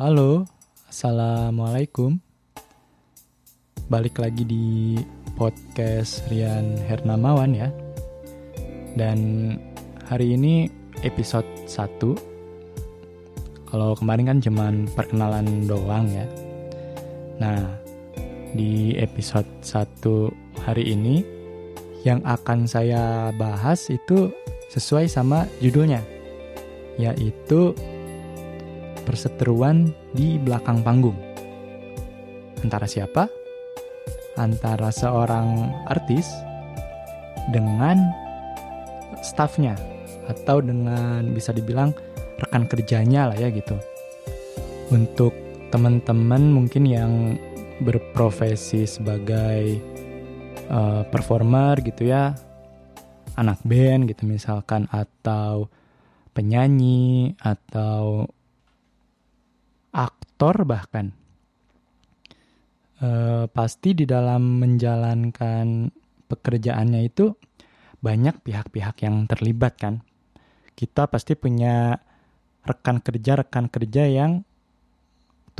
Halo, Assalamualaikum. Balik lagi di podcast Rian Hernamawan ya. Dan hari ini episode 1. Kalau kemarin kan cuman perkenalan doang ya. Nah, di episode 1 hari ini yang akan saya bahas itu sesuai sama judulnya, yaitu perseteruan di belakang panggung. Antara siapa? Antara seorang artis dengan staffnya atau dengan bisa dibilang rekan kerjanya lah ya gitu. Untuk teman-teman mungkin yang berprofesi sebagai uh, performer gitu ya, anak band gitu misalkan atau penyanyi atau aktor bahkan. E, pasti di dalam menjalankan pekerjaannya itu banyak pihak-pihak yang terlibat kan. Kita pasti punya rekan kerja rekan kerja yang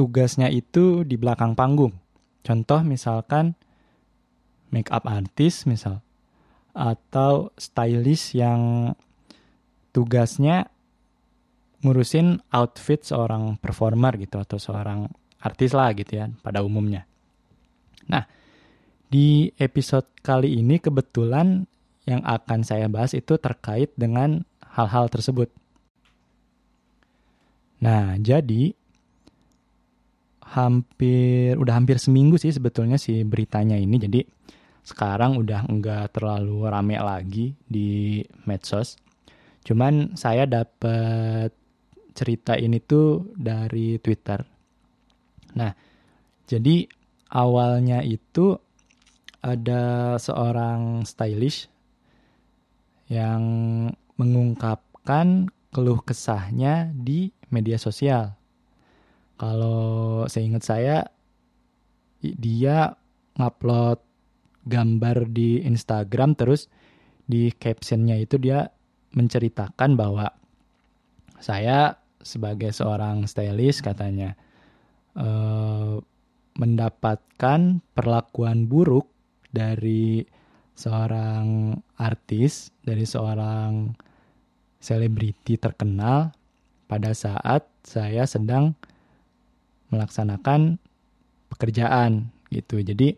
tugasnya itu di belakang panggung. Contoh misalkan make up artist misal atau stylist yang tugasnya ngurusin outfit seorang performer gitu atau seorang artis lah gitu ya pada umumnya. Nah, di episode kali ini kebetulan yang akan saya bahas itu terkait dengan hal-hal tersebut. Nah, jadi hampir udah hampir seminggu sih sebetulnya si beritanya ini. Jadi sekarang udah enggak terlalu rame lagi di medsos. Cuman saya dapat cerita ini tuh dari Twitter. Nah, jadi awalnya itu ada seorang stylish yang mengungkapkan keluh kesahnya di media sosial. Kalau saya ingat saya, dia ngupload gambar di Instagram terus di captionnya itu dia menceritakan bahwa saya sebagai seorang stylist katanya uh, mendapatkan perlakuan buruk dari seorang artis, dari seorang selebriti terkenal pada saat saya sedang melaksanakan pekerjaan gitu. Jadi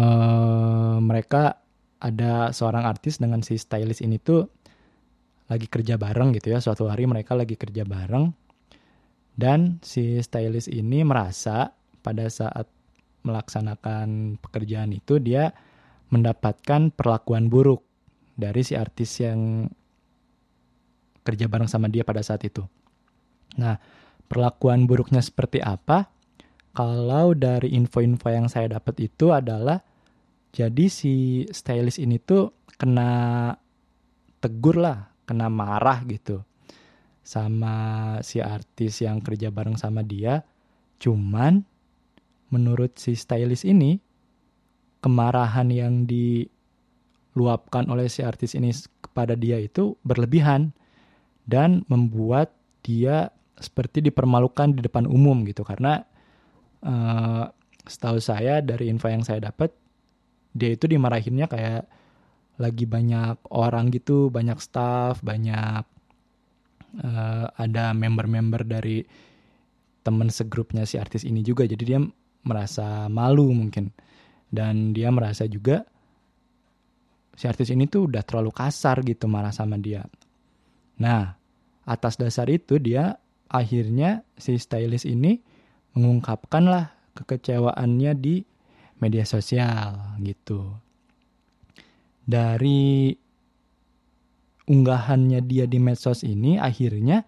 uh, mereka ada seorang artis dengan si stylist ini tuh lagi kerja bareng gitu ya. Suatu hari mereka lagi kerja bareng dan si stylist ini merasa pada saat melaksanakan pekerjaan itu dia mendapatkan perlakuan buruk dari si artis yang kerja bareng sama dia pada saat itu. Nah, perlakuan buruknya seperti apa? Kalau dari info-info yang saya dapat itu adalah jadi si stylist ini tuh kena tegur lah kena marah gitu sama si artis yang kerja bareng sama dia. Cuman menurut si stylist ini kemarahan yang diluapkan oleh si artis ini kepada dia itu berlebihan dan membuat dia seperti dipermalukan di depan umum gitu karena uh, setahu saya dari info yang saya dapat dia itu dimarahinnya kayak lagi banyak orang gitu, banyak staff, banyak uh, ada member-member dari temen segrupnya si artis ini juga. Jadi dia merasa malu mungkin. Dan dia merasa juga si artis ini tuh udah terlalu kasar gitu marah sama dia. Nah, atas dasar itu dia akhirnya si stylist ini mengungkapkan lah kekecewaannya di media sosial gitu dari unggahannya dia di medsos ini akhirnya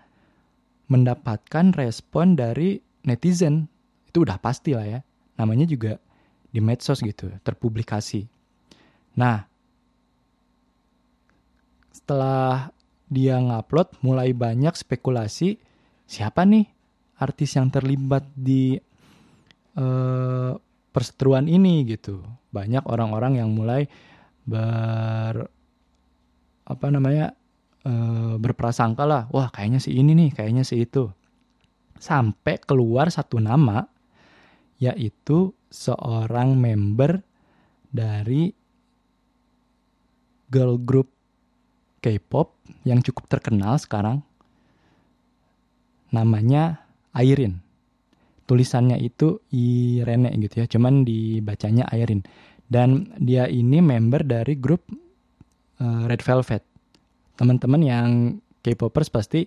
mendapatkan respon dari netizen. Itu udah pasti lah ya. Namanya juga di medsos gitu, terpublikasi. Nah, setelah dia ngupload mulai banyak spekulasi siapa nih artis yang terlibat di uh, perseteruan ini gitu. Banyak orang-orang yang mulai ber apa namanya e, berprasangka lah wah kayaknya si ini nih kayaknya si itu sampai keluar satu nama yaitu seorang member dari girl group K-pop yang cukup terkenal sekarang. Namanya Airin. Tulisannya itu Irene gitu ya, cuman dibacanya Airin. Dan dia ini member dari grup uh, Red Velvet. Teman-teman yang K-popers pasti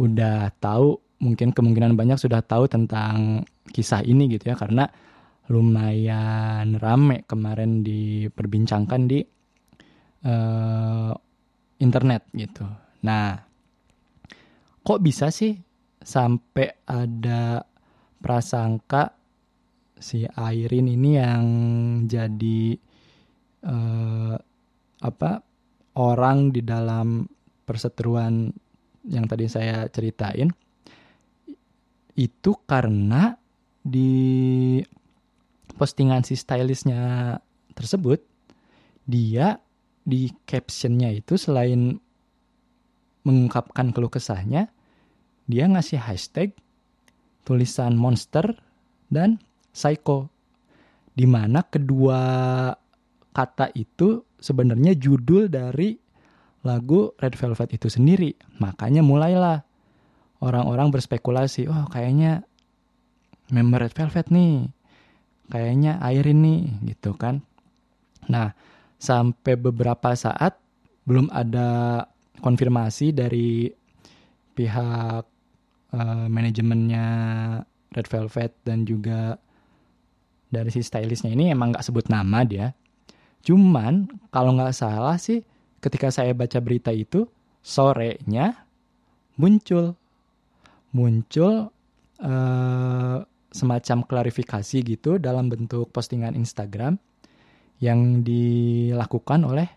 udah tahu, mungkin kemungkinan banyak sudah tahu tentang kisah ini gitu ya, karena lumayan rame kemarin diperbincangkan di uh, internet gitu. Nah, kok bisa sih sampai ada prasangka si Airin ini yang jadi uh, apa orang di dalam perseteruan yang tadi saya ceritain itu karena di postingan si stylistnya tersebut dia di captionnya itu selain mengungkapkan keluh kesahnya, dia ngasih hashtag tulisan monster dan psycho. Di mana kedua kata itu sebenarnya judul dari lagu Red Velvet itu sendiri. Makanya mulailah orang-orang berspekulasi, oh kayaknya member Red Velvet nih, kayaknya air ini gitu kan. Nah, sampai beberapa saat belum ada konfirmasi dari pihak uh, manajemennya Red Velvet dan juga dari si stylistnya ini emang nggak sebut nama dia. Cuman kalau nggak salah sih ketika saya baca berita itu sorenya muncul muncul uh, semacam klarifikasi gitu dalam bentuk postingan Instagram yang dilakukan oleh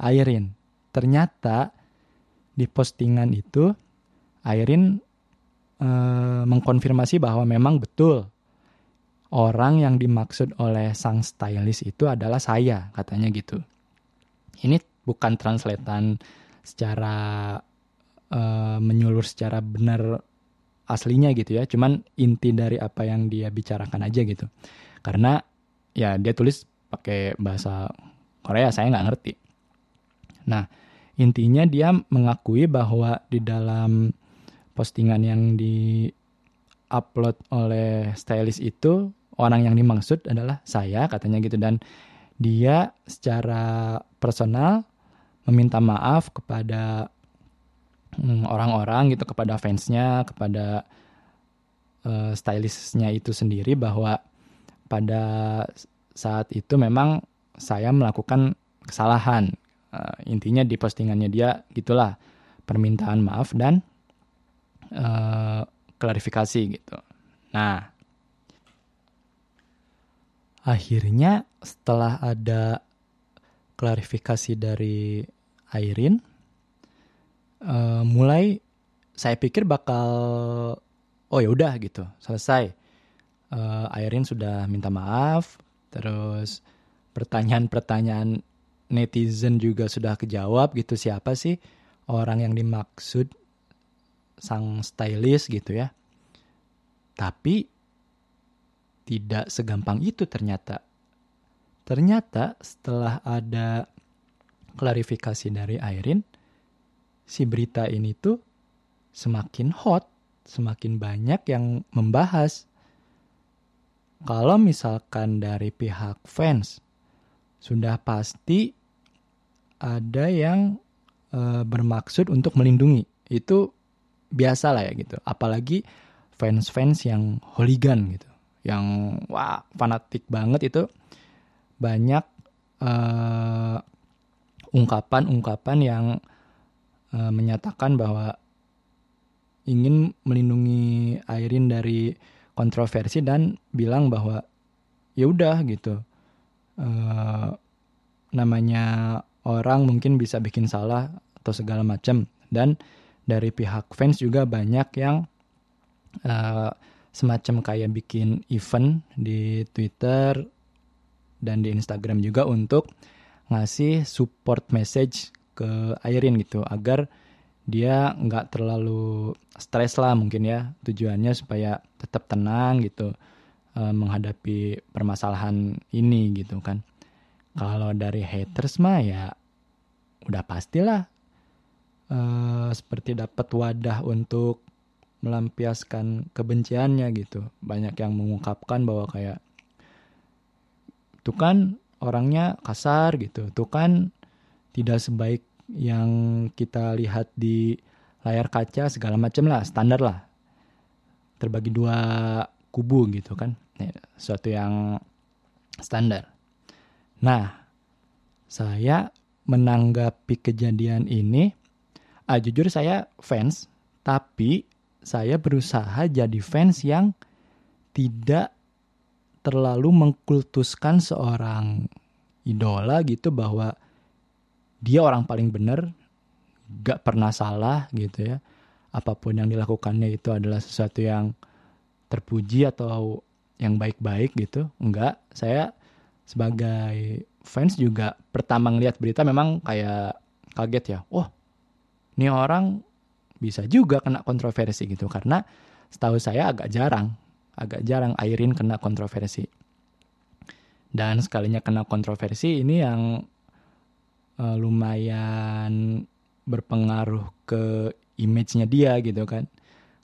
Airin. Ternyata di postingan itu Airin e, mengkonfirmasi bahwa memang betul orang yang dimaksud oleh sang stylist itu adalah saya, katanya gitu. Ini bukan translatean secara e, menyulur secara benar aslinya gitu ya, cuman inti dari apa yang dia bicarakan aja gitu. Karena ya dia tulis pakai bahasa Korea saya nggak ngerti. Nah intinya dia mengakui bahwa di dalam postingan yang di upload oleh stylist itu orang yang dimaksud adalah saya katanya gitu dan dia secara personal meminta maaf kepada hmm, orang-orang gitu kepada fansnya kepada uh, stylistnya itu sendiri bahwa pada saat itu memang saya melakukan kesalahan. Uh, intinya di postingannya dia gitulah permintaan maaf dan uh, klarifikasi gitu. Nah, akhirnya setelah ada klarifikasi dari Airin, uh, mulai saya pikir bakal oh ya udah gitu selesai. Uh, Airin sudah minta maaf, Terus pertanyaan-pertanyaan netizen juga sudah kejawab gitu siapa sih orang yang dimaksud sang stylist gitu ya. Tapi tidak segampang itu ternyata. Ternyata setelah ada klarifikasi dari Airin, si berita ini tuh semakin hot, semakin banyak yang membahas kalau misalkan dari pihak fans sudah pasti ada yang e, bermaksud untuk melindungi itu biasa lah ya gitu. Apalagi fans-fans yang hooligan gitu. Yang wah fanatik banget itu banyak ungkapan-ungkapan yang e, menyatakan bahwa ingin melindungi Airin dari kontroversi dan bilang bahwa ya udah gitu. Uh, namanya orang mungkin bisa bikin salah atau segala macam dan dari pihak fans juga banyak yang uh, semacam kayak bikin event di Twitter dan di Instagram juga untuk ngasih support message ke Airin gitu agar dia nggak terlalu stres lah mungkin ya tujuannya supaya tetap tenang gitu uh, menghadapi permasalahan ini gitu kan. Kalau dari haters mah ya udah pastilah uh, seperti dapat wadah untuk melampiaskan kebenciannya gitu. Banyak yang mengungkapkan bahwa kayak tuh kan orangnya kasar gitu. Tuh kan tidak sebaik yang kita lihat di layar kaca segala macam lah standar lah. Terbagi dua kubu gitu kan. Ya, suatu yang standar. Nah saya menanggapi kejadian ini ah, jujur saya fans tapi saya berusaha jadi fans yang tidak terlalu mengkultuskan seorang idola gitu bahwa dia orang paling benar, gak pernah salah gitu ya. Apa pun yang dilakukannya itu adalah sesuatu yang terpuji atau yang baik-baik gitu. Enggak, saya sebagai fans juga pertama ngeliat berita memang kayak kaget ya. Wah, oh, ini orang bisa juga kena kontroversi gitu karena setahu saya agak jarang, agak jarang Airin kena kontroversi. Dan sekalinya kena kontroversi ini yang uh, lumayan berpengaruh ke image-nya dia gitu kan.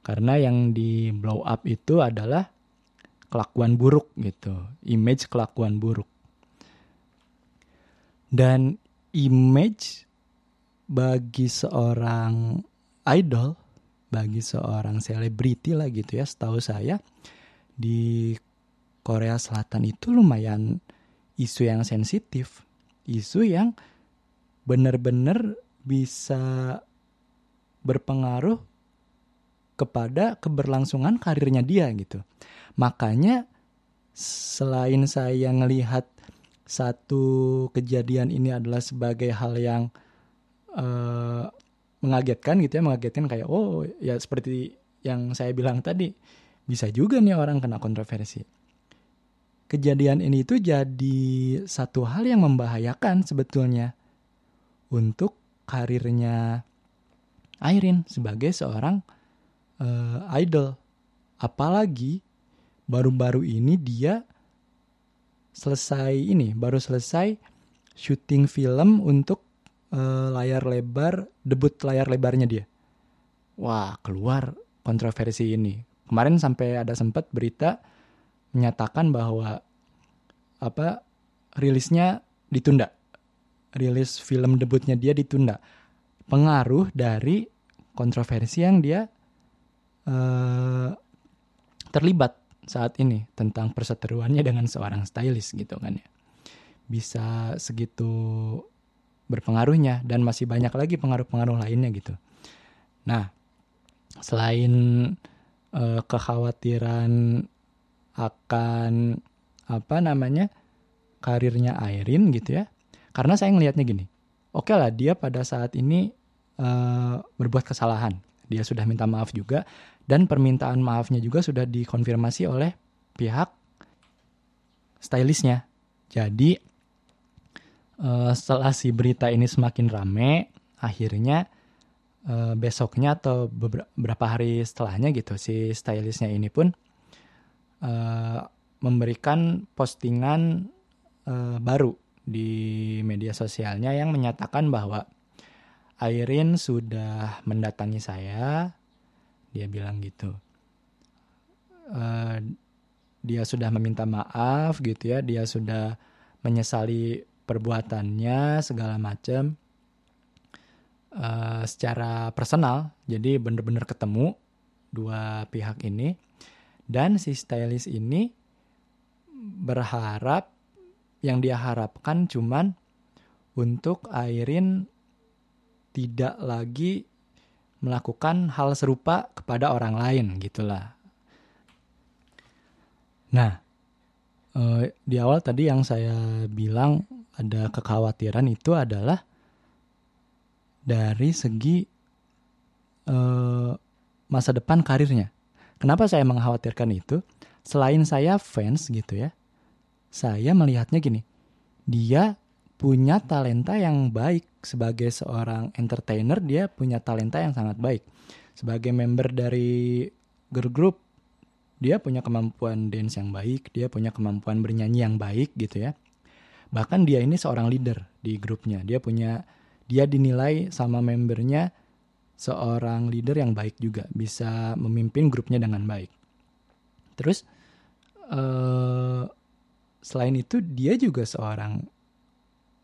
Karena yang di blow up itu adalah kelakuan buruk gitu, image kelakuan buruk. Dan image bagi seorang idol, bagi seorang selebriti lah gitu ya, setahu saya di Korea Selatan itu lumayan isu yang sensitif, isu yang benar-benar bisa berpengaruh kepada keberlangsungan karirnya dia gitu. Makanya selain saya ngelihat satu kejadian ini adalah sebagai hal yang uh, mengagetkan gitu ya, mengagetkan kayak oh ya seperti yang saya bilang tadi bisa juga nih orang kena kontroversi. Kejadian ini itu jadi satu hal yang membahayakan sebetulnya untuk karirnya Airin sebagai seorang uh, idol. Apalagi baru-baru ini dia selesai ini, baru selesai syuting film untuk uh, layar lebar, debut layar lebarnya dia. Wah, keluar kontroversi ini. Kemarin sampai ada sempat berita menyatakan bahwa apa rilisnya ditunda rilis film debutnya dia ditunda. Pengaruh dari kontroversi yang dia uh, terlibat saat ini tentang perseteruannya dengan seorang stylist gitu kan ya. Bisa segitu berpengaruhnya dan masih banyak lagi pengaruh-pengaruh lainnya gitu. Nah, selain uh, kekhawatiran akan apa namanya karirnya Airin gitu ya, karena saya ngelihatnya gini, oke okay lah dia pada saat ini uh, berbuat kesalahan, dia sudah minta maaf juga dan permintaan maafnya juga sudah dikonfirmasi oleh pihak stylistnya. Jadi uh, setelah si berita ini semakin rame, akhirnya uh, besoknya atau beberapa hari setelahnya gitu si stylistnya ini pun uh, memberikan postingan uh, baru di media sosialnya yang menyatakan bahwa Airin sudah mendatangi saya. Dia bilang gitu. Uh, dia sudah meminta maaf gitu ya. Dia sudah menyesali perbuatannya segala macam uh, secara personal. Jadi benar-benar ketemu dua pihak ini dan si stylist ini berharap yang dia harapkan cuman untuk Airin tidak lagi melakukan hal serupa kepada orang lain gitulah. Nah, eh, di awal tadi yang saya bilang ada kekhawatiran itu adalah dari segi eh, masa depan karirnya. Kenapa saya mengkhawatirkan itu? Selain saya fans gitu ya, saya melihatnya gini, dia punya talenta yang baik sebagai seorang entertainer dia punya talenta yang sangat baik sebagai member dari girl group dia punya kemampuan dance yang baik dia punya kemampuan bernyanyi yang baik gitu ya bahkan dia ini seorang leader di grupnya dia punya dia dinilai sama membernya seorang leader yang baik juga bisa memimpin grupnya dengan baik terus uh, selain itu dia juga seorang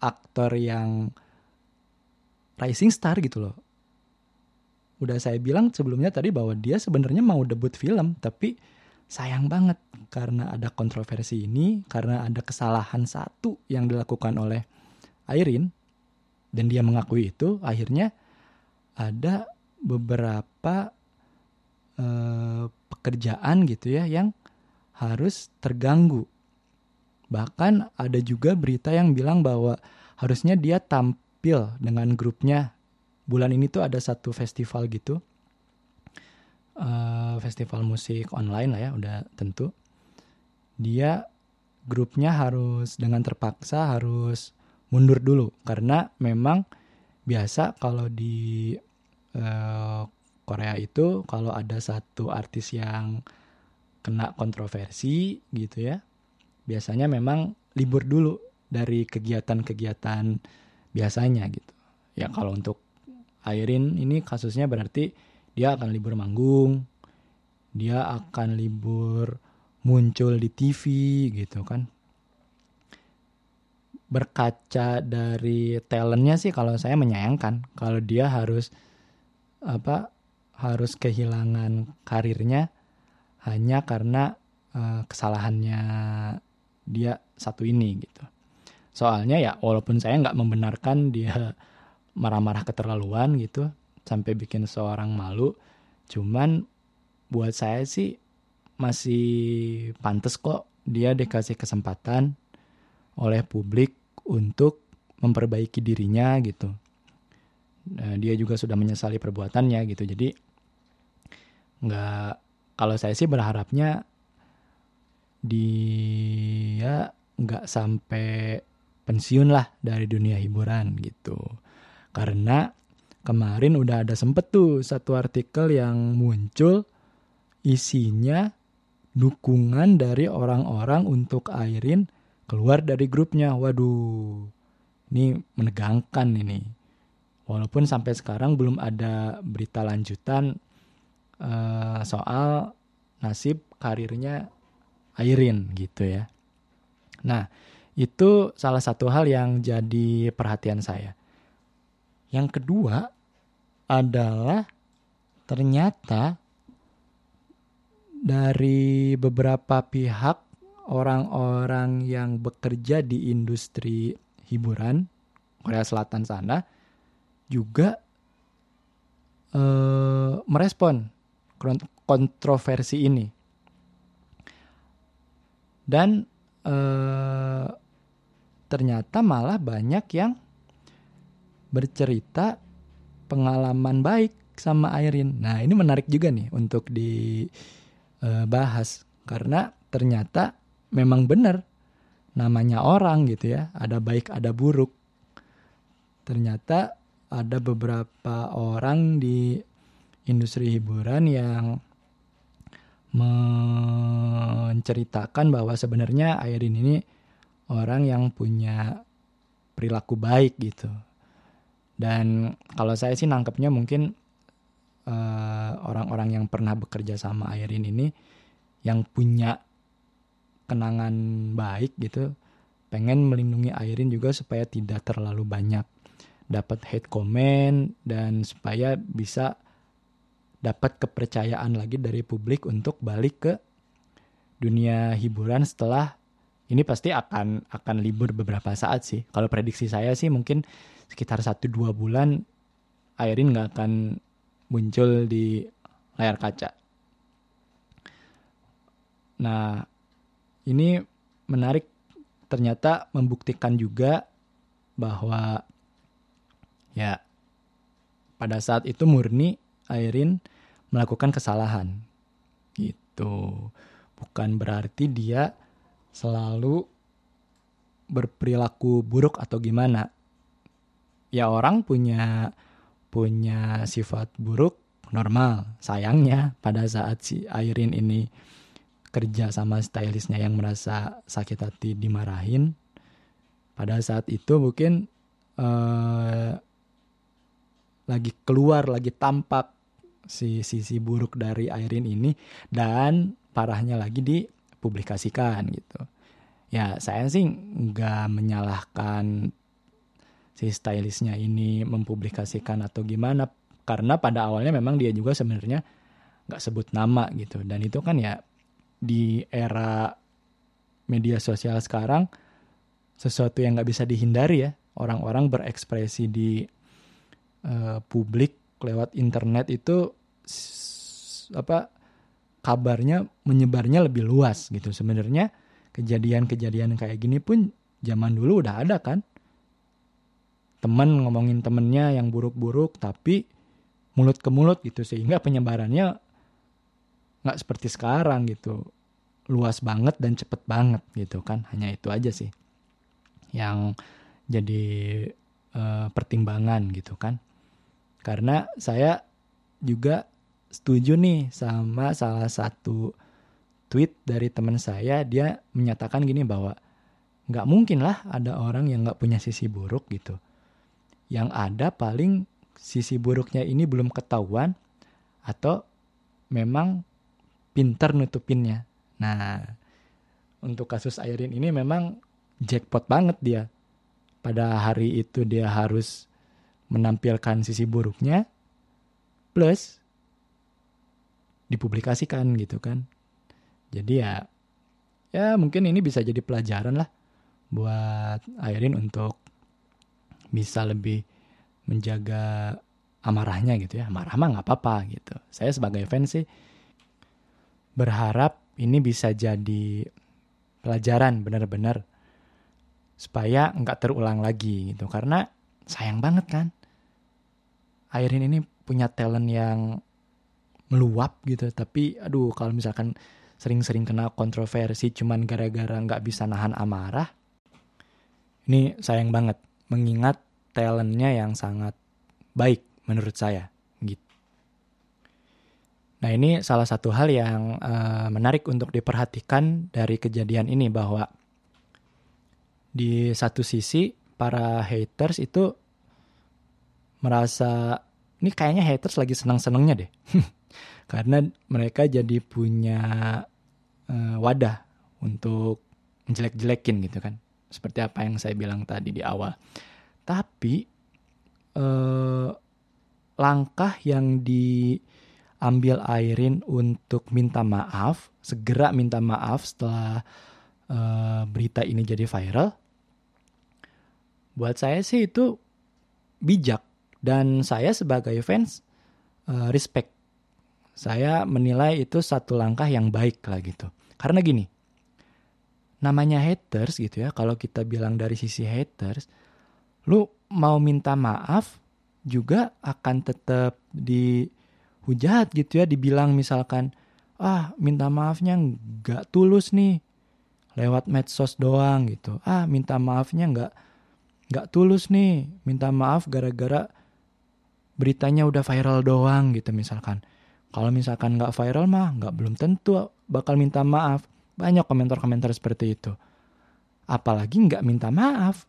aktor yang rising star gitu loh. Udah saya bilang sebelumnya tadi bahwa dia sebenarnya mau debut film, tapi sayang banget karena ada kontroversi ini, karena ada kesalahan satu yang dilakukan oleh Airin dan dia mengakui itu, akhirnya ada beberapa uh, pekerjaan gitu ya yang harus terganggu Bahkan ada juga berita yang bilang bahwa harusnya dia tampil dengan grupnya. Bulan ini tuh ada satu festival gitu. Uh, festival musik online lah ya, udah tentu. Dia grupnya harus dengan terpaksa harus mundur dulu karena memang biasa kalau di uh, Korea itu kalau ada satu artis yang kena kontroversi gitu ya biasanya memang libur dulu dari kegiatan-kegiatan biasanya gitu. Ya kalau untuk Airin ini kasusnya berarti dia akan libur manggung, dia akan libur muncul di TV gitu kan. Berkaca dari talentnya sih kalau saya menyayangkan kalau dia harus apa harus kehilangan karirnya hanya karena uh, kesalahannya dia satu ini gitu. Soalnya ya walaupun saya nggak membenarkan dia marah-marah keterlaluan gitu sampai bikin seorang malu, cuman buat saya sih masih pantas kok dia dikasih kesempatan oleh publik untuk memperbaiki dirinya gitu. Nah, dia juga sudah menyesali perbuatannya gitu. Jadi nggak kalau saya sih berharapnya dia nggak sampai pensiun lah dari dunia hiburan gitu. Karena kemarin udah ada sempet tuh satu artikel yang muncul isinya dukungan dari orang-orang untuk Airin keluar dari grupnya. Waduh, ini menegangkan ini. Walaupun sampai sekarang belum ada berita lanjutan uh, soal nasib karirnya Airin gitu ya. Nah, itu salah satu hal yang jadi perhatian saya. Yang kedua adalah ternyata dari beberapa pihak orang-orang yang bekerja di industri hiburan Korea Selatan sana juga eh, merespon kontroversi ini. Dan eh, ternyata malah banyak yang bercerita pengalaman baik sama Airin. Nah ini menarik juga nih untuk dibahas eh, karena ternyata memang benar namanya orang gitu ya ada baik ada buruk. Ternyata ada beberapa orang di industri hiburan yang menceritakan bahwa sebenarnya Airin ini orang yang punya perilaku baik gitu. Dan kalau saya sih nangkepnya mungkin eh, orang-orang yang pernah bekerja sama Airin ini yang punya kenangan baik gitu, pengen melindungi Airin juga supaya tidak terlalu banyak dapat hate comment dan supaya bisa dapat kepercayaan lagi dari publik untuk balik ke dunia hiburan setelah ini pasti akan akan libur beberapa saat sih. Kalau prediksi saya sih mungkin sekitar satu dua bulan Airin nggak akan muncul di layar kaca. Nah, ini menarik ternyata membuktikan juga bahwa ya pada saat itu murni Airin melakukan kesalahan. Gitu. Bukan berarti dia selalu berperilaku buruk atau gimana. Ya orang punya punya sifat buruk normal. Sayangnya pada saat si Airin ini kerja sama stylistnya yang merasa sakit hati dimarahin, pada saat itu mungkin uh, lagi keluar, lagi tampak si sisi buruk dari Airin ini dan parahnya lagi dipublikasikan gitu ya saya sih nggak menyalahkan si stylistnya ini mempublikasikan atau gimana. Karena pada awalnya memang dia juga sebenarnya nggak sebut nama gitu. Dan itu kan ya di era media sosial sekarang sesuatu yang nggak bisa dihindari ya. Orang-orang berekspresi di uh, publik lewat internet itu apa kabarnya menyebarnya lebih luas gitu. Sebenarnya kejadian-kejadian kayak gini pun zaman dulu udah ada kan. Temen ngomongin temennya yang buruk-buruk tapi mulut ke mulut gitu sehingga penyebarannya nggak seperti sekarang gitu. Luas banget dan cepet banget gitu kan. Hanya itu aja sih yang jadi uh, pertimbangan gitu kan. Karena saya juga setuju nih sama salah satu tweet dari teman saya dia menyatakan gini bahwa nggak mungkin lah ada orang yang nggak punya sisi buruk gitu. Yang ada paling sisi buruknya ini belum ketahuan atau memang pinter nutupinnya. Nah, untuk kasus Airin ini memang jackpot banget dia. Pada hari itu dia harus menampilkan sisi buruknya plus dipublikasikan gitu kan jadi ya ya mungkin ini bisa jadi pelajaran lah buat Airin untuk bisa lebih menjaga amarahnya gitu ya. Marah mah nggak apa-apa gitu. Saya sebagai fans sih berharap ini bisa jadi pelajaran benar-benar supaya nggak terulang lagi gitu. Karena sayang banget kan. Airin ini punya talent yang meluap gitu. Tapi aduh kalau misalkan sering-sering kena kontroversi cuman gara-gara nggak bisa nahan amarah. Ini sayang banget, mengingat talentnya yang sangat baik menurut saya. Gitu. Nah ini salah satu hal yang uh, menarik untuk diperhatikan dari kejadian ini bahwa di satu sisi para haters itu merasa ini kayaknya haters lagi senang-senangnya deh. Karena mereka jadi punya uh, wadah untuk menjelek-jelekin gitu kan. Seperti apa yang saya bilang tadi di awal. Tapi uh, langkah yang diambil Airin untuk minta maaf, segera minta maaf setelah uh, berita ini jadi viral, buat saya sih itu bijak dan saya sebagai fans uh, respect. Saya menilai itu satu langkah yang baik lah gitu. Karena gini, namanya haters gitu ya, kalau kita bilang dari sisi haters, lu mau minta maaf juga akan tetap dihujat gitu ya, dibilang misalkan, ah minta maafnya nggak tulus nih, lewat medsos doang gitu. Ah minta maafnya nggak nggak tulus nih, minta maaf gara-gara beritanya udah viral doang gitu misalkan. Kalau misalkan nggak viral mah nggak belum tentu bakal minta maaf. Banyak komentar-komentar seperti itu. Apalagi nggak minta maaf.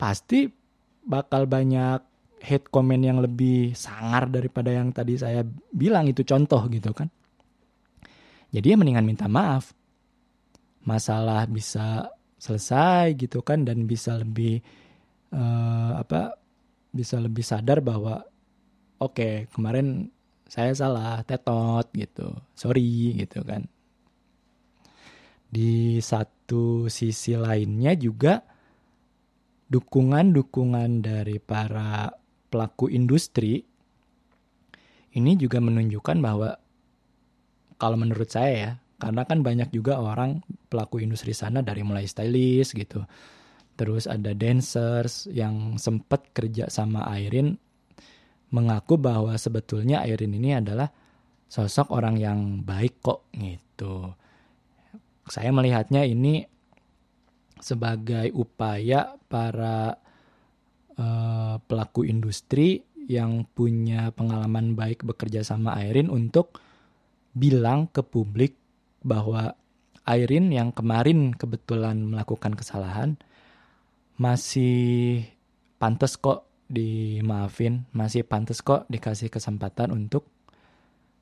Pasti bakal banyak hate comment yang lebih sangar daripada yang tadi saya bilang itu contoh gitu kan. Jadi ya mendingan minta maaf. Masalah bisa selesai gitu kan dan bisa lebih uh, apa bisa lebih sadar bahwa oke okay, kemarin saya salah tetot gitu sorry gitu kan di satu sisi lainnya juga dukungan-dukungan dari para pelaku industri ini juga menunjukkan bahwa kalau menurut saya ya karena kan banyak juga orang pelaku industri sana dari mulai stylist gitu terus ada dancers yang sempat kerja sama Airin mengaku bahwa sebetulnya Airin ini adalah sosok orang yang baik kok gitu. Saya melihatnya ini sebagai upaya para uh, pelaku industri yang punya pengalaman baik bekerja sama Airin untuk bilang ke publik bahwa Airin yang kemarin kebetulan melakukan kesalahan masih pantas kok dimaafin, masih pantas kok dikasih kesempatan untuk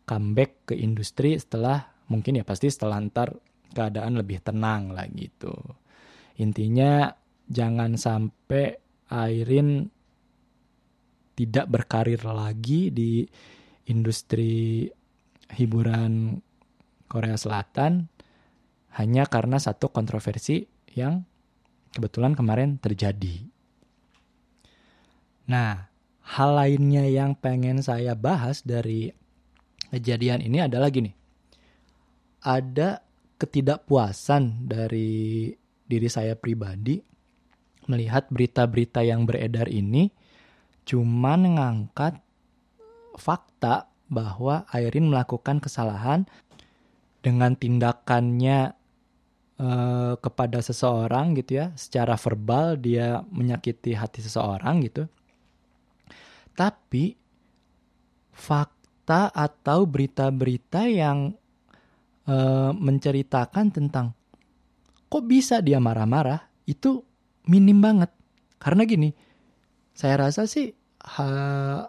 comeback ke industri setelah mungkin ya pasti setelah ntar keadaan lebih tenang lah gitu. Intinya jangan sampai Airin tidak berkarir lagi di industri hiburan Korea Selatan hanya karena satu kontroversi yang kebetulan kemarin terjadi. Nah, hal lainnya yang pengen saya bahas dari kejadian ini adalah gini. Ada ketidakpuasan dari diri saya pribadi melihat berita-berita yang beredar ini cuman ngangkat fakta bahwa Airin melakukan kesalahan dengan tindakannya uh, kepada seseorang gitu ya, secara verbal dia menyakiti hati seseorang gitu. Tapi fakta atau berita-berita yang uh, menceritakan tentang kok bisa dia marah-marah itu minim banget. Karena gini, saya rasa sih ha,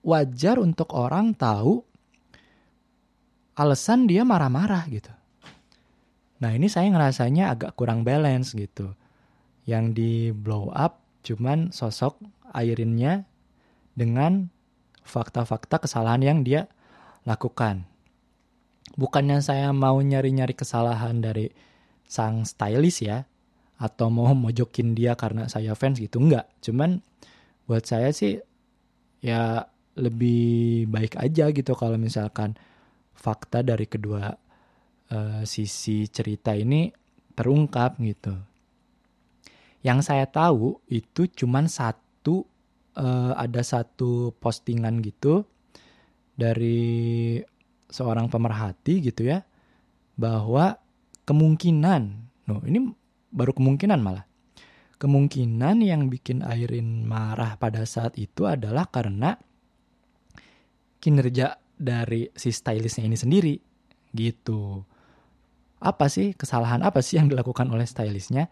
wajar untuk orang tahu alasan dia marah-marah gitu. Nah ini saya ngerasanya agak kurang balance gitu. Yang di blow up cuman sosok Airinnya dengan fakta-fakta kesalahan yang dia lakukan. Bukannya saya mau nyari-nyari kesalahan dari sang stylist ya, atau mau mojokin dia karena saya fans gitu, enggak. Cuman buat saya sih ya lebih baik aja gitu kalau misalkan fakta dari kedua uh, sisi cerita ini terungkap gitu. Yang saya tahu itu cuman satu uh, ada satu postingan gitu dari seorang pemerhati gitu ya bahwa kemungkinan, no ini baru kemungkinan malah kemungkinan yang bikin Airin marah pada saat itu adalah karena kinerja dari si stylistnya ini sendiri gitu. Apa sih kesalahan apa sih yang dilakukan oleh stylistnya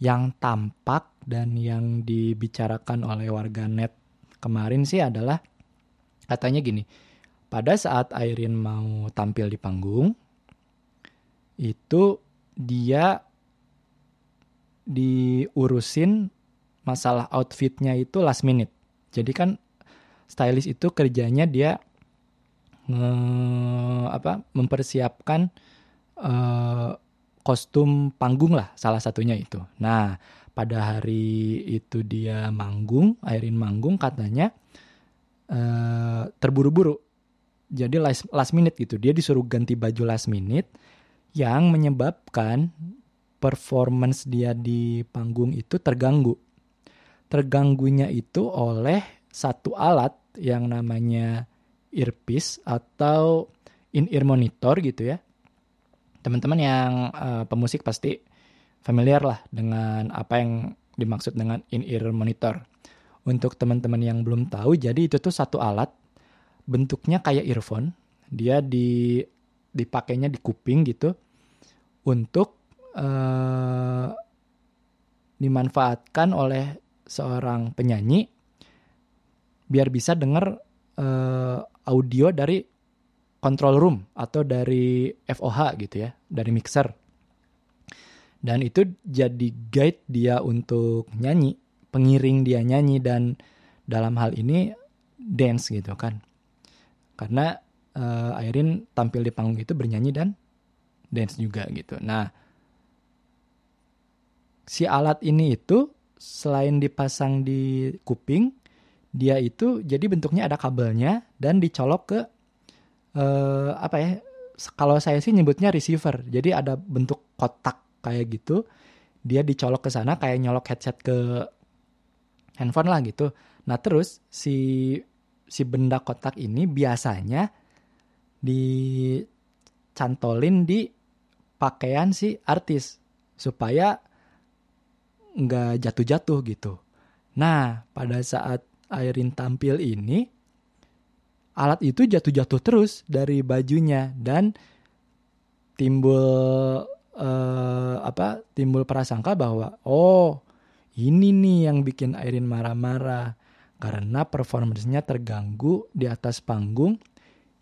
yang tampak dan yang dibicarakan oleh warga net kemarin sih adalah katanya gini. Pada saat Airin mau tampil di panggung itu dia diurusin masalah outfitnya itu last minute. Jadi kan stylist itu kerjanya dia nge, apa mempersiapkan uh, kostum panggung lah salah satunya itu. Nah pada hari itu dia manggung, Airin manggung katanya uh, terburu-buru. Jadi last, last minute gitu, dia disuruh ganti baju last minute yang menyebabkan performance dia di panggung itu terganggu. Terganggunya itu oleh satu alat yang namanya earpiece atau in-ear monitor gitu ya. Teman-teman yang uh, pemusik pasti familiar lah dengan apa yang dimaksud dengan in-ear monitor. Untuk teman-teman yang belum tahu, jadi itu tuh satu alat bentuknya kayak earphone. Dia di dipakainya di kuping gitu untuk uh, dimanfaatkan oleh seorang penyanyi biar bisa dengar uh, audio dari control room atau dari FOH gitu ya, dari mixer. Dan itu jadi guide dia untuk nyanyi, pengiring dia nyanyi dan dalam hal ini dance gitu kan. Karena uh, Airin tampil di panggung itu bernyanyi dan dance juga gitu. Nah, si alat ini itu selain dipasang di kuping, dia itu jadi bentuknya ada kabelnya dan dicolok ke uh, apa ya? Kalau saya sih nyebutnya receiver. Jadi ada bentuk kotak kayak gitu. Dia dicolok ke sana kayak nyolok headset ke handphone lah gitu. Nah, terus si si benda kotak ini biasanya dicantolin di pakaian si artis supaya nggak jatuh-jatuh gitu. Nah, pada saat Airin tampil ini, alat itu jatuh-jatuh terus dari bajunya dan timbul uh, apa timbul prasangka bahwa oh ini nih yang bikin Airin marah-marah karena performance-nya terganggu di atas panggung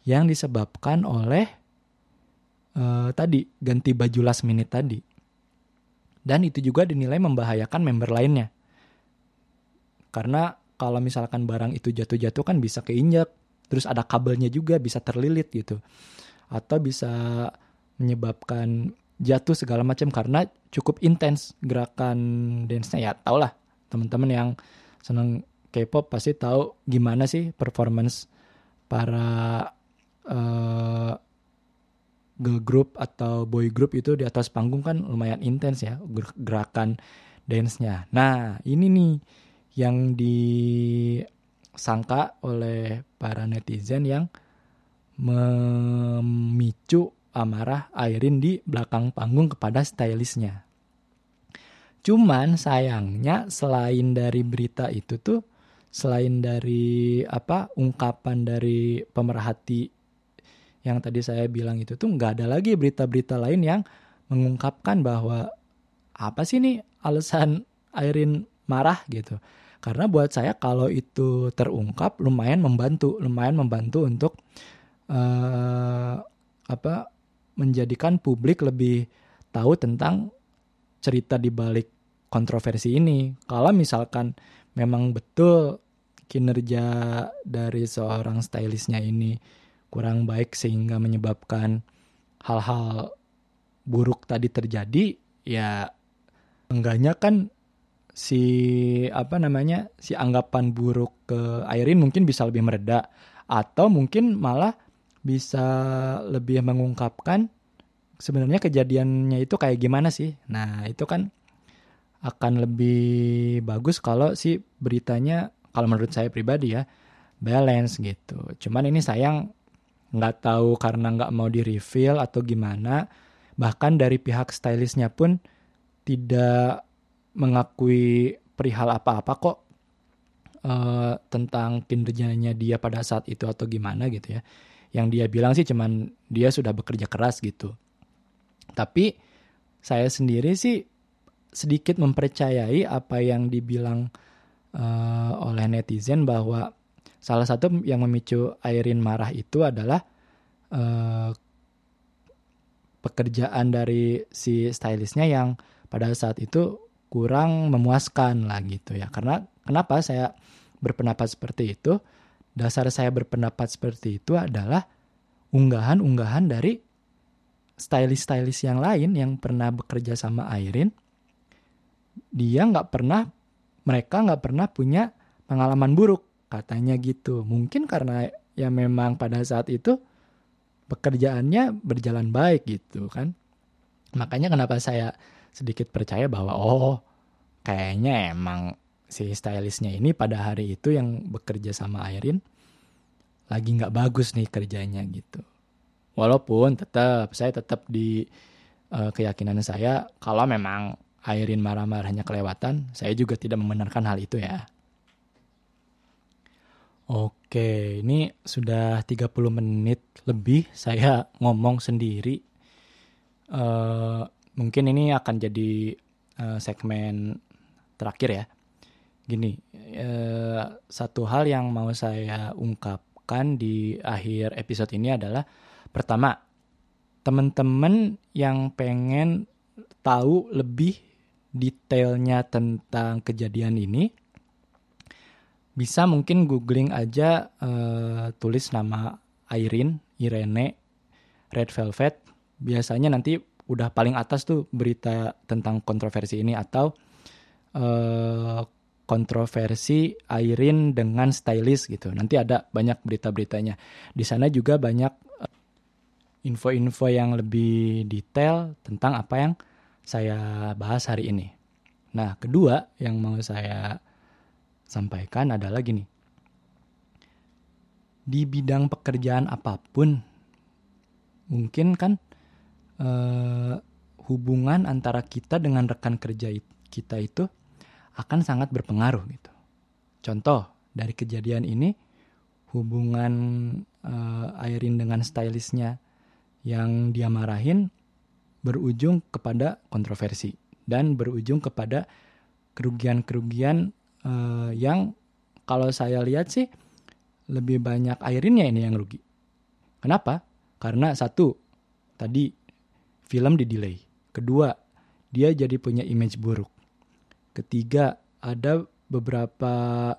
yang disebabkan oleh uh, tadi ganti baju last minute tadi. Dan itu juga dinilai membahayakan member lainnya. Karena kalau misalkan barang itu jatuh-jatuh kan bisa keinjak, terus ada kabelnya juga bisa terlilit gitu. Atau bisa menyebabkan jatuh segala macam karena cukup intens gerakan dance-nya ya tau lah teman-teman yang seneng K-pop pasti tahu gimana sih performance para uh, girl group atau boy group itu di atas panggung kan lumayan intens ya gerakan dance-nya. Nah, ini nih yang disangka oleh para netizen yang memicu amarah Airin di belakang panggung kepada stylistnya. Cuman sayangnya selain dari berita itu tuh selain dari apa ungkapan dari pemerhati yang tadi saya bilang itu tuh nggak ada lagi berita-berita lain yang mengungkapkan bahwa apa sih nih alasan Airin marah gitu. Karena buat saya kalau itu terungkap lumayan membantu, lumayan membantu untuk uh, apa menjadikan publik lebih tahu tentang cerita di balik kontroversi ini. Kalau misalkan memang betul kinerja dari seorang stylistnya ini kurang baik sehingga menyebabkan hal-hal buruk tadi terjadi ya enggaknya kan si apa namanya si anggapan buruk ke Airin mungkin bisa lebih mereda atau mungkin malah bisa lebih mengungkapkan sebenarnya kejadiannya itu kayak gimana sih. Nah, itu kan akan lebih bagus kalau si beritanya kalau menurut saya pribadi ya balance gitu. Cuman ini sayang nggak tahu karena nggak mau di reveal atau gimana. Bahkan dari pihak stylistnya pun tidak mengakui perihal apa-apa kok uh, tentang kinerjanya dia pada saat itu atau gimana gitu ya. Yang dia bilang sih cuman dia sudah bekerja keras gitu. Tapi saya sendiri sih sedikit mempercayai apa yang dibilang uh, oleh netizen bahwa Salah satu yang memicu Airin marah itu adalah uh, pekerjaan dari si stylistnya yang pada saat itu kurang memuaskan lah gitu ya. Karena kenapa saya berpendapat seperti itu? Dasar saya berpendapat seperti itu adalah unggahan-unggahan dari stylist-stylist yang lain yang pernah bekerja sama Airin. Dia nggak pernah, mereka nggak pernah punya pengalaman buruk Katanya gitu. Mungkin karena ya memang pada saat itu pekerjaannya berjalan baik gitu kan. Makanya kenapa saya sedikit percaya bahwa oh kayaknya emang si stylistnya ini pada hari itu yang bekerja sama Airin lagi nggak bagus nih kerjanya gitu. Walaupun tetap saya tetap di uh, keyakinan saya kalau memang Airin marah-marahnya kelewatan, saya juga tidak membenarkan hal itu ya. Oke, ini sudah 30 menit lebih saya ngomong sendiri. Uh, mungkin ini akan jadi uh, segmen terakhir ya. Gini, uh, satu hal yang mau saya ungkapkan di akhir episode ini adalah pertama, teman-teman yang pengen tahu lebih detailnya tentang kejadian ini, bisa mungkin googling aja uh, tulis nama Irene, Irene, Red Velvet. Biasanya nanti udah paling atas tuh berita tentang kontroversi ini atau uh, kontroversi Irene dengan stylist gitu. Nanti ada banyak berita-beritanya. Di sana juga banyak eh, info-info yang lebih detail tentang apa yang saya bahas hari ini. Nah, kedua yang mau saya sampaikan adalah gini. Di bidang pekerjaan apa pun, mungkin kan eh, hubungan antara kita dengan rekan kerja kita itu akan sangat berpengaruh gitu. Contoh dari kejadian ini hubungan uh, Airin dengan stylistnya yang dia marahin berujung kepada kontroversi dan berujung kepada kerugian-kerugian uh, yang kalau saya lihat sih lebih banyak Airinnya ini yang rugi. Kenapa? Karena satu, tadi film di delay. Kedua, dia jadi punya image buruk. Ketiga, ada beberapa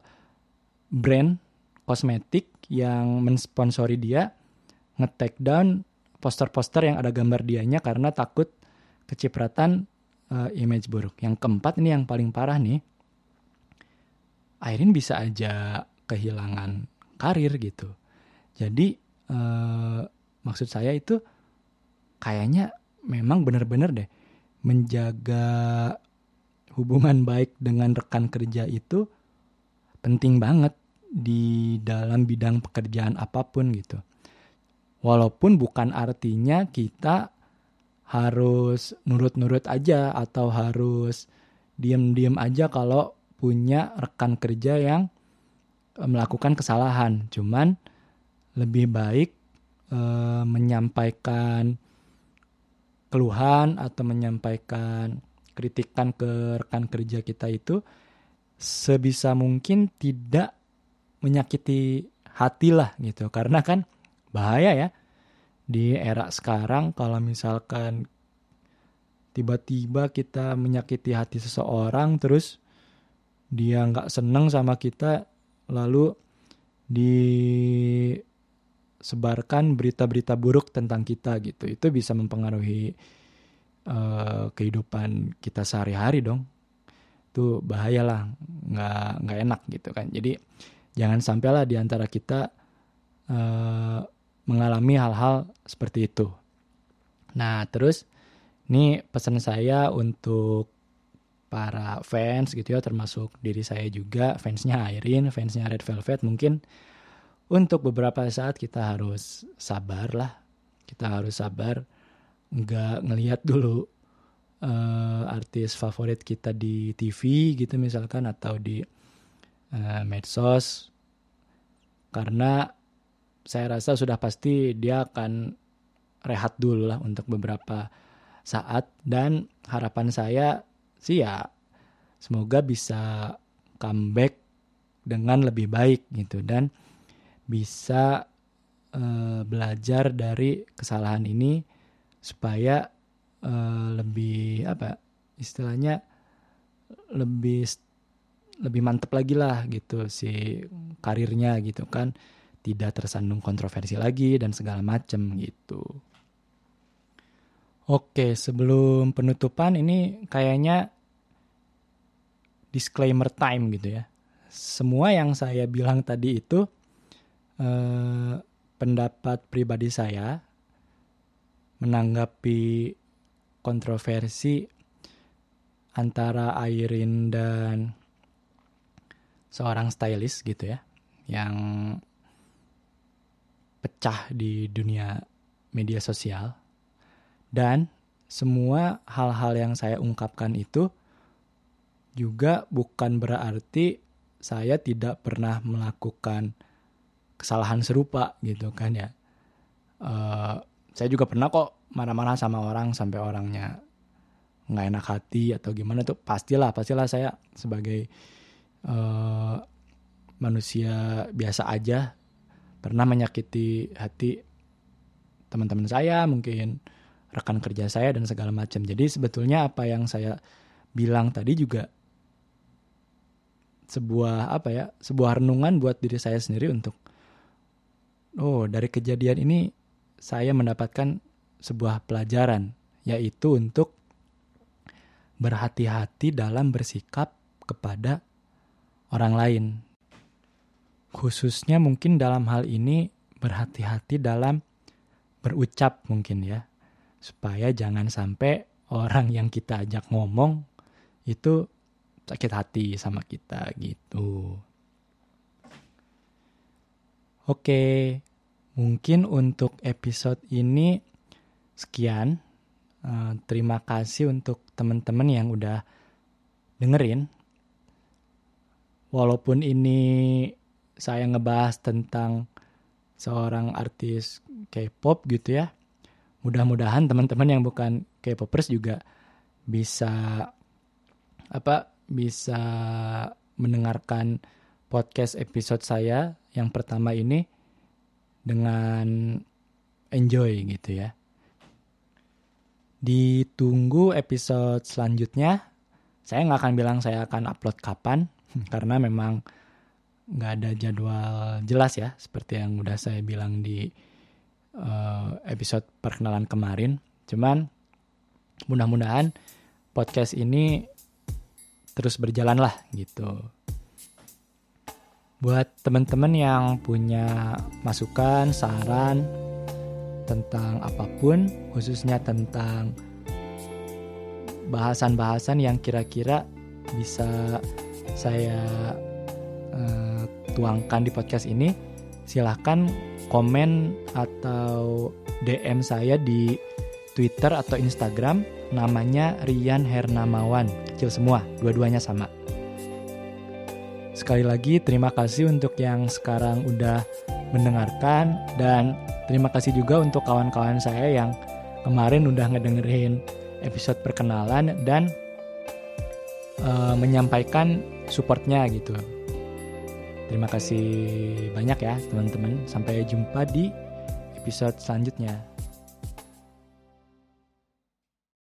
brand kosmetik yang mensponsori dia nge-take down poster-poster yang ada gambar dianya karena takut kecipratan uh, image buruk. Yang keempat ini yang paling parah nih. Airin bisa aja kehilangan karir gitu. Jadi uh, maksud saya itu kayaknya memang benar-benar deh menjaga hubungan baik dengan rekan kerja itu penting banget di dalam bidang pekerjaan apa pun gitu. Walaupun bukan artinya kita harus nurut-nurut aja atau harus diem-diem aja kalau punya rekan kerja yang e, melakukan kesalahan. Cuman lebih baik e, menyampaikan keluhan atau menyampaikan kritikan ke rekan kerja kita itu sebisa mungkin tidak menyakiti hati lah gitu. Karena kan bahaya ya. Di era sekarang kalau misalkan tiba-tiba kita menyakiti hati seseorang terus dia nggak seneng sama kita lalu disebarkan berita-berita buruk tentang kita gitu. Itu bisa mempengaruhi uh, kehidupan kita sehari-hari dong. Itu bahaya lah. Nggak nggak enak gitu kan. Jadi jangan sampailah di antara kita uh, mengalami hal-hal seperti itu. Nah, terus ini pesan saya untuk para fans gitu ya, termasuk diri saya juga, fansnya Airin, fansnya Red Velvet mungkin untuk beberapa saat kita harus sabar lah. Kita harus sabar, nggak ngelihat dulu uh, artis favorit kita di TV gitu misalkan atau di uh, medsos karena saya rasa sudah pasti dia akan rehat dulu lah untuk beberapa saat. Dan harapan saya sih ya semoga bisa comeback dengan lebih baik gitu. Dan bisa uh, belajar dari kesalahan ini supaya uh, lebih apa istilahnya lebih lebih mantep lagi lah gitu si karirnya gitu kan tidak tersandung kontroversi lagi dan segala macem gitu. Oke, sebelum penutupan ini kayaknya disclaimer time gitu ya. Semua yang saya bilang tadi itu eh, pendapat pribadi saya menanggapi kontroversi antara Airin dan seorang stylist gitu ya yang pecah di dunia media sosial dan semua hal-hal yang saya ungkapkan itu juga bukan berarti saya tidak pernah melakukan kesalahan serupa gitu kan ya. Uh, saya juga pernah kok marah-marah sama orang sampai orangnya nggak enak hati atau gimana tuh pastilah pastilah saya sebagai uh, manusia biasa aja pernah menyakiti hati teman-teman saya mungkin rekan kerja saya dan segala macam jadi sebetulnya apa yang saya bilang tadi juga sebuah apa ya sebuah renungan buat diri saya sendiri untuk oh dari kejadian ini saya mendapatkan sebuah pelajaran yaitu untuk berhati-hati dalam bersikap kepada orang lain. Khususnya mungkin dalam hal ini berhati-hati dalam berucap mungkin ya. Supaya jangan sampai orang yang kita ajak ngomong itu sakit hati sama kita gitu. Oke, mungkin untuk episode ini sekian. Uh, terima kasih untuk teman-teman yang udah dengerin walaupun ini saya ngebahas tentang seorang artis K-pop gitu ya. Mudah-mudahan teman-teman yang bukan K-popers juga bisa apa bisa mendengarkan podcast episode saya yang pertama ini dengan enjoy gitu ya. Ditunggu episode selanjutnya. Saya nggak akan bilang saya akan upload kapan karena memang nggak ada jadwal jelas ya seperti yang udah saya bilang di uh, episode perkenalan kemarin. Cuman mudah-mudahan podcast ini terus berjalan lah gitu. Buat teman-teman yang punya masukan, saran tentang apa pun, khususnya tentang bahasan-bahasan yang kira-kira bisa saya uh, tuangkan di podcast ini, silahkan komen atau DM saya di Twitter atau Instagram. Namanya Rian Hernamawan. Kecil semua dua-duanya sama. Sekali lagi terima kasih untuk yang sekarang udah mendengarkan dan terima kasih juga untuk kawan-kawan saya yang kemarin udah ngedengerin episode perkenalan dan uh, menyampaikan supportnya gitu Terima kasih banyak ya teman-teman. Sampai jumpa di episode selanjutnya.